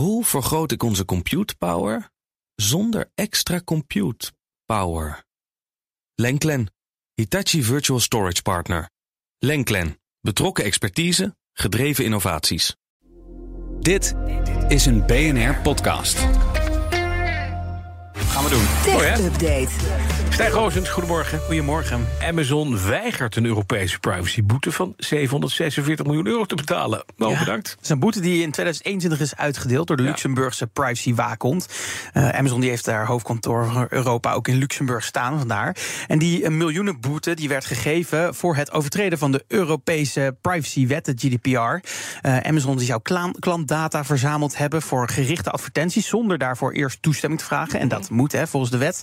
Hoe vergroot ik onze compute power zonder extra compute power? Lenklen, Hitachi Virtual Storage Partner. Lenklen, betrokken expertise, gedreven innovaties. Dit is een BNR-podcast. We doen. Update. Stijn Roosens, goedemorgen. Goedemorgen. Amazon weigert een Europese privacyboete van 746 miljoen euro te betalen. Nou, Ja, bedankt. Het is een boete die in 2021 is uitgedeeld door de Ja. Luxemburgse privacywaakhond. Eh Amazon die heeft haar hoofdkantoor voor Europa ook in Luxemburg staan, vandaar. En die een miljoenenboete die werd gegeven voor het overtreden van de Europese privacywet, de GDPR. Eh, Amazon die zou klantdata verzameld hebben voor gerichte advertenties zonder daarvoor eerst toestemming te vragen. En dat moet, volgens de wet.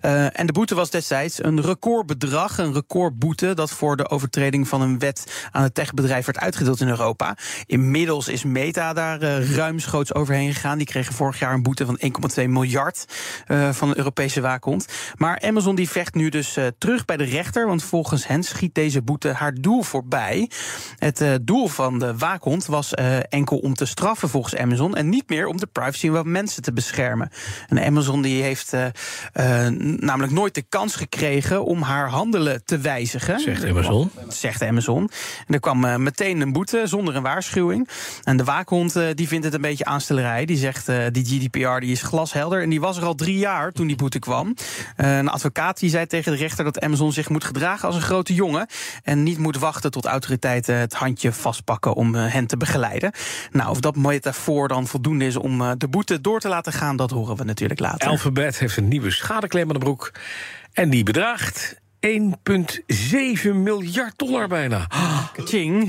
Eh, en de boete was destijds een recordbedrag, een recordboete dat voor de overtreding van een wet aan het techbedrijf werd uitgedeeld in Europa. Inmiddels is Meta daar eh, ruimschoots overheen gegaan. Die kregen vorig jaar een boete van 1,2 miljard eh, van de Europese waakhond. Maar Amazon die vecht nu dus terug bij de rechter, want volgens hen schiet deze boete haar doel voorbij. Het doel van de waakhond was enkel om te straffen volgens Amazon en niet meer om de privacy van mensen te beschermen. En Amazon die heeft eh, eh, namelijk nooit de kans gekregen om haar handelen te wijzigen. Zegt Amazon. Zegt Amazon. En er kwam eh, meteen een boete zonder een waarschuwing. En de waakhond die vindt het een beetje aanstellerij. Die zegt die GDPR die is glashelder. En die was er al drie jaar toen die boete kwam. Een advocaat die zei tegen de rechter dat Amazon zich moet gedragen als een grote jongen. En niet moet wachten tot autoriteiten het handje vastpakken om hen te begeleiden. Nou, of dat metafoor dan voldoende is om de boete door te laten gaan, dat horen we natuurlijk later. Alphabet heeft een nieuwe schadeclaim aan de broek. En die bedraagt 1,7 miljard dollar bijna.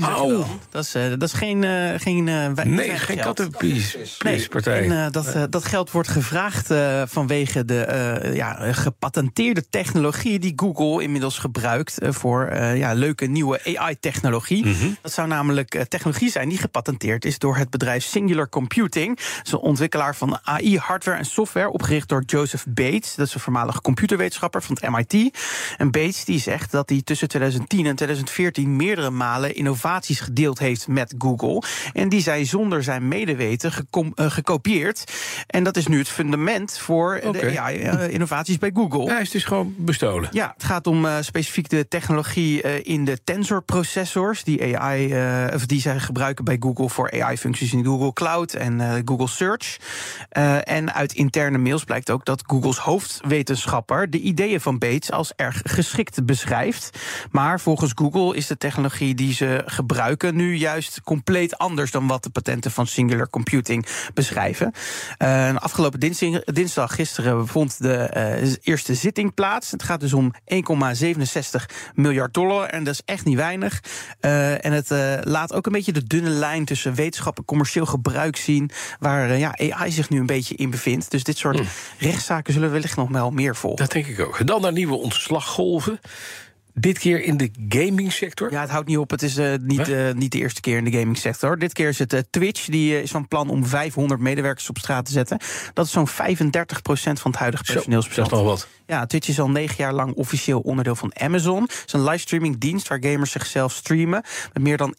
Au. dan. Dat is, eh, dat is geen, eh geen, eh, wij- Nee, geen kattenpiespartij. En, eh, dat, dat geld wordt gevraagd vanwege de ja, gepatenteerde technologie die Google inmiddels gebruikt voor ja, leuke nieuwe AI-technologie. Mhm. Dat zou namelijk technologie zijn die gepatenteerd is door het bedrijf Singular Computing. Dat is een ontwikkelaar van AI-hardware en software, opgericht door Joseph Bates. Dat is een voormalige computerwetenschapper van het MIT. En Bates die zegt dat hij tussen 2010 en 2014 meerdere malen innovaties gedeeld heeft met Google. En die zijn zonder zijn medeweten gecom- eh, gekopieerd. En dat is nu het fundament voor de AI-innovaties bij Google. Hij is dus gewoon bestolen. Ja, het gaat om eh, specifiek de technologie eh, in de Tensor-processors. Die, AI, eh, of die zij gebruiken bij Google voor AI-functies in Google Cloud en eh, Google Search. Eh, en uit interne mails blijkt ook dat Googles hoofdwetenschapper de ideeën van Bates als erg geschikt beschrijft. Maar volgens Google is de technologie die ze gebruiken nu juist compleet anders dan wat de patenten van Singular Computing beschrijven. Eh, afgelopen dinsdag, dinsdag gisteren vond de eh, eerste zitting plaats. Het gaat dus om 1,67 miljard dollar. En dat is echt niet weinig. Eh, en het laat ook een beetje de dunne lijn tussen wetenschap en commercieel gebruik zien. Waar ja, AI zich nu een beetje in bevindt. Dus dit soort rechtszaken zullen we wellicht nog wel meer volgen. Dat denk ik ook. Dan naar nieuwe ontslaggolven. Dit keer in de gamingsector. Ja, het houdt niet op. Het is eh, niet, eh, niet de eerste keer in de gamingsector. Dit keer is het eh, Twitch. Die is van plan om 500 medewerkers op straat te zetten. Dat is zo'n 35% van het huidige Zo, personeelsbestand. zeg nog wat. Ja, Twitch is al negen jaar lang officieel onderdeel van Amazon. Het is een livestreamingdienst waar gamers zichzelf streamen. Met meer dan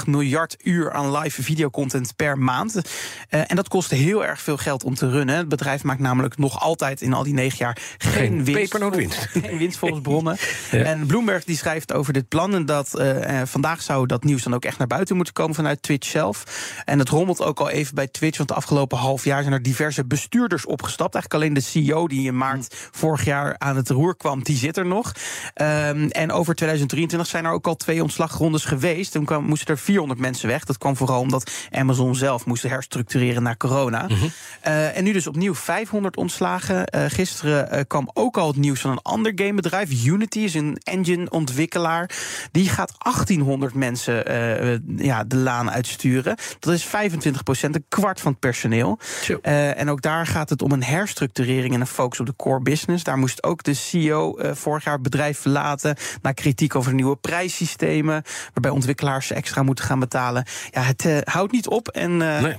1,8 miljard uur aan live videocontent per maand. Eh, en dat kost heel erg veel geld om te runnen. Het bedrijf maakt namelijk nog altijd in al die negen jaar geen, Geen winst. pepernootwinst. Geen winst volgens bronnen. Ja. En Bloomberg die schrijft over dit plan. En dat eh, eh, vandaag zou dat nieuws dan ook echt naar buiten moeten komen vanuit Twitch zelf. En het rommelt ook al even bij Twitch. Want de afgelopen half jaar zijn er diverse bestuurders opgestapt. Eigenlijk alleen de CEO die in maart vorig jaar aan het roer kwam, die zit er nog. Ehm, en over 2023 zijn er ook al twee ontslagrondes geweest. Toen kwam, moesten er 400 mensen weg. Dat kwam vooral omdat Amazon zelf moest herstructureren na corona. Eh, en nu dus opnieuw 500 ontslagen. Eh, gisteren eh, kwam ook al het nieuws van een ander gamebedrijf. Unity is een engine-ontwikkelaar. Die gaat 1800 mensen ja, de laan uitsturen. Dat is 25% een kwart van het personeel. En ook daar gaat het om een herstructurering en een focus op de core business. Daar jaar moest ook de CEO uh, vorig jaar het bedrijf verlaten. Na kritiek over nieuwe prijssystemen. Waarbij ontwikkelaars extra moeten gaan betalen. Ja, het uh, houdt niet op en nee.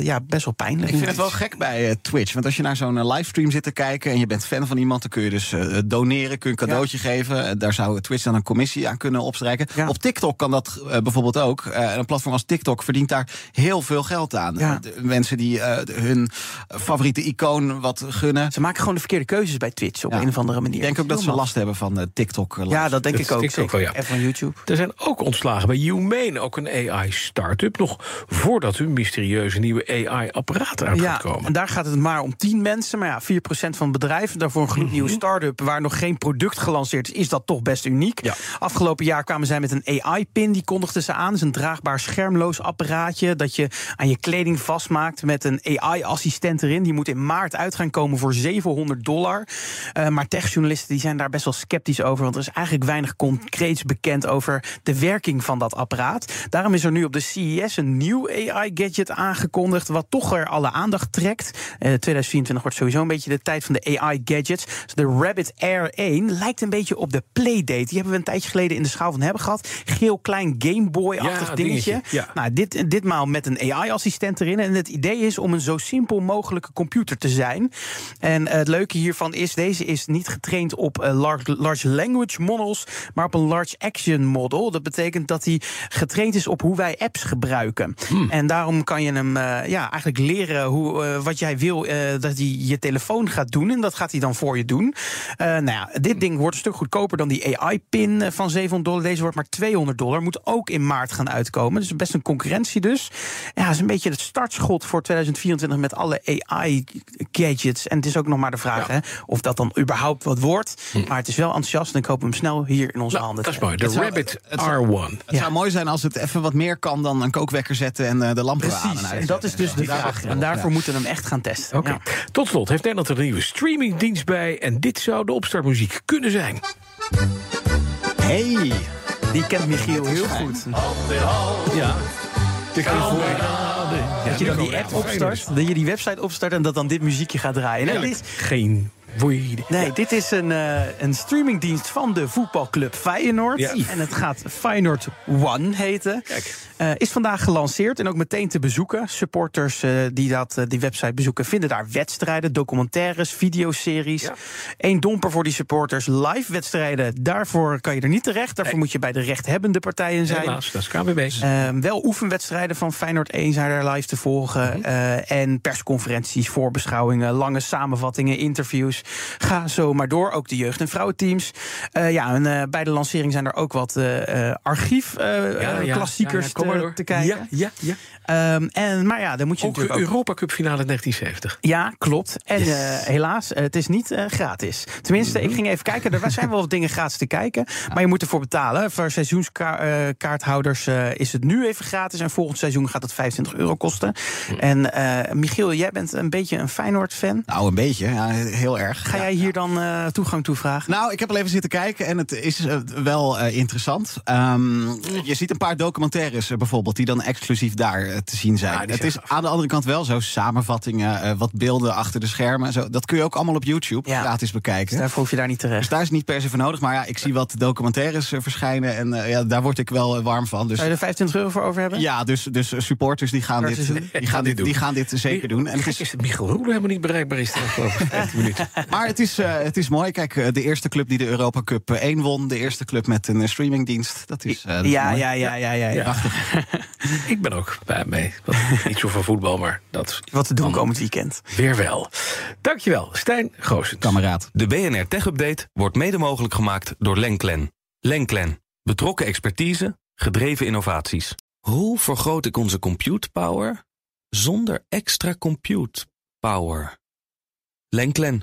ja, best wel pijnlijk. Ik vind het wel gek bij Twitch. Want als je naar zo'n livestream zit te kijken en je bent fan van iemand, dan kun je dus doneren, kun je een cadeautje ja. geven. Daar zou Twitch dan een commissie aan kunnen opstrijken. Ja. Op TikTok kan dat bijvoorbeeld ook. een platform als TikTok verdient daar heel veel geld aan. Mensen die hun favoriete icoon wat gunnen. Ze maken gewoon de verkeerde keuzes bij Twitch op een of andere manier. Ik denk ook dat ze last hebben van uh, TikTok. Live. Ja, dat denk ik ook. TikTok, wel, ja. En van YouTube. Er zijn ook ontslagen bij Humane, ook een AI-startup. Nog voordat hun mysterieuze nieuwe AI-apparaat uit ja, gaat komen. En daar gaat het maar om 10 mensen. Maar ja, 4% van het bedrijf. Daarvoor een gloednieuwe mm start-up waar nog geen product gelanceerd is. Is dat toch best uniek. Ja. Afgelopen jaar kwamen zij met een AI-pin. Die kondigden ze aan. Dat is een draagbaar schermloos apparaatje. Dat je aan je kleding vastmaakt met een AI-assistent erin. Die moet in maart uit gaan komen voor 700 dollar. Uh, maar techjournalisten die zijn daar best wel sceptisch over. Want er is eigenlijk weinig concreets bekend over de werking van dat apparaat. Daarom is er nu op de CES een nieuw AI-gadget aangekondigd. Wat toch er alle aandacht trekt. Uh, eh, 2024 wordt sowieso een beetje de tijd van de AI-gadgets. Dus de Rabbit Air 1 lijkt een beetje op de Playdate. Die hebben we een tijdje geleden in de schaal van hebben gehad. Geel klein Game Boy-achtig dingetje. dingetje. Ja. Nou, dit, ditmaal met een AI-assistent erin. En het idee is om een zo simpel mogelijke computer te zijn. En het leuke hiervan is, deze is niet getraind op uh, large, large, language models, maar op een large action model. Dat betekent dat hij getraind is op hoe wij apps gebruiken. Hmm. En daarom kan je hem uh, ja, eigenlijk leren hoe, uh, wat jij wil dat hij je telefoon gaat doen. En dat gaat hij dan voor je doen. nou ja, dit ding wordt een stuk goedkoper dan die AI-pin van 700 dollar. Deze wordt maar 200 dollar. Moet ook in maart gaan uitkomen. Dus best een concurrentie dus. Ja, is een beetje het startschot voor 2024 met alle AI-gadgets. En het is ook nog maar de vraag hè, of dat dan überhaupt wat wordt. Hm. Maar het is wel enthousiast en ik hoop hem snel hier in onze nou, handen dat is mooi. De Rabbit R1. Het zou mooi zijn als het even wat meer kan dan een kookwekker zetten en uh, de lampen aan. En dat is dus de vraag. En daarvoor moeten we hem echt gaan testen. Okay. Tot slot heeft Nederland er een nieuwe streamingdienst bij. En dit zou de opstartmuziek kunnen zijn. Hey, die kent Michiel heel goed. Ja. Dat je dan die app opstart, dat je die website opstart en dat dan dit muziekje gaat draaien. Nee, Geen Nee, dit is een, uh, een streamingdienst van de voetbalclub Feyenoord. Ja. En het gaat Feyenoord One heten. Kijk. Uh, is vandaag gelanceerd en ook meteen te bezoeken. Supporters uh, die dat, die website bezoeken vinden daar wedstrijden, documentaires, videoseries. Ja. Eén domper voor die supporters. Live wedstrijden, daarvoor kan je er niet terecht. Daarvoor moet je bij de rechthebbende partijen zijn. Helaas, dat is KBB. wel oefenwedstrijden van Feyenoord 1 zijn er live te volgen. Mhm. en persconferenties, voorbeschouwingen, lange samenvattingen, interviews. Ga zo maar door. Ook de jeugd- en vrouwenteams. Uh, ja, en uh, bij de lancering zijn er ook wat uh, archiefklassiekers ja, ja, te, te, kijken. Ja, ja, ja. Um, en, maar ja, dan moet je ook natuurlijk ook... Europa Cup finale 1970. Ja, klopt. En yes. helaas, het is niet gratis. Tenminste, mm -hmm. ik ging even kijken. Er zijn wel wat dingen gratis te kijken. Maar je moet ervoor betalen. Voor seizoenskaarthouders is het nu even gratis. En volgend seizoen gaat het 25 euro kosten. Mm. En Michiel, jij bent een beetje een Feyenoord-fan. Nou, een beetje. Ja, heel erg. Ga jij hier dan uh, toegang toe vragen? Nou, ik heb al even zitten kijken en het is uh, wel uh, interessant. Um, je ziet een paar documentaires bijvoorbeeld die dan exclusief daar te zien zijn. Ja, het is aan de andere kant wel zo samenvattingen, wat beelden achter de schermen. Zo, dat kun je ook allemaal op YouTube ja. gratis bekijken. Dus daarvoor hoef je daar niet terecht. Dus daar is niet per se voor nodig. Maar ja, ik zie wat documentaires verschijnen en ja, daar word ik wel warm van. Dus, Zou je er 25 euro voor over hebben? Ja, dus, dus supporters die gaan, dit, die gaan, dit, die gaan dit zeker doen. En het is, is het Michael Roelen helemaal niet bereikbaar is 15 minuten. Maar het is, uh, het is mooi. Kijk, uh, de eerste club die de Europa Cup 1 won. De eerste club met een streamingdienst. Dat is, uh, dat ja, ja, ja, ja, ja, ja, Ik ben ook bij mee. Niet zo van voetbal, maar dat... Wat te doen komend weekend. Weer wel. Dankjewel, Stijn Goosens. Kameraad. De BNR Tech Update wordt mede mogelijk gemaakt door Lenklen. Lenklen. Betrokken expertise, gedreven innovaties. Hoe vergroot ik onze compute power zonder extra compute power? Lenklen.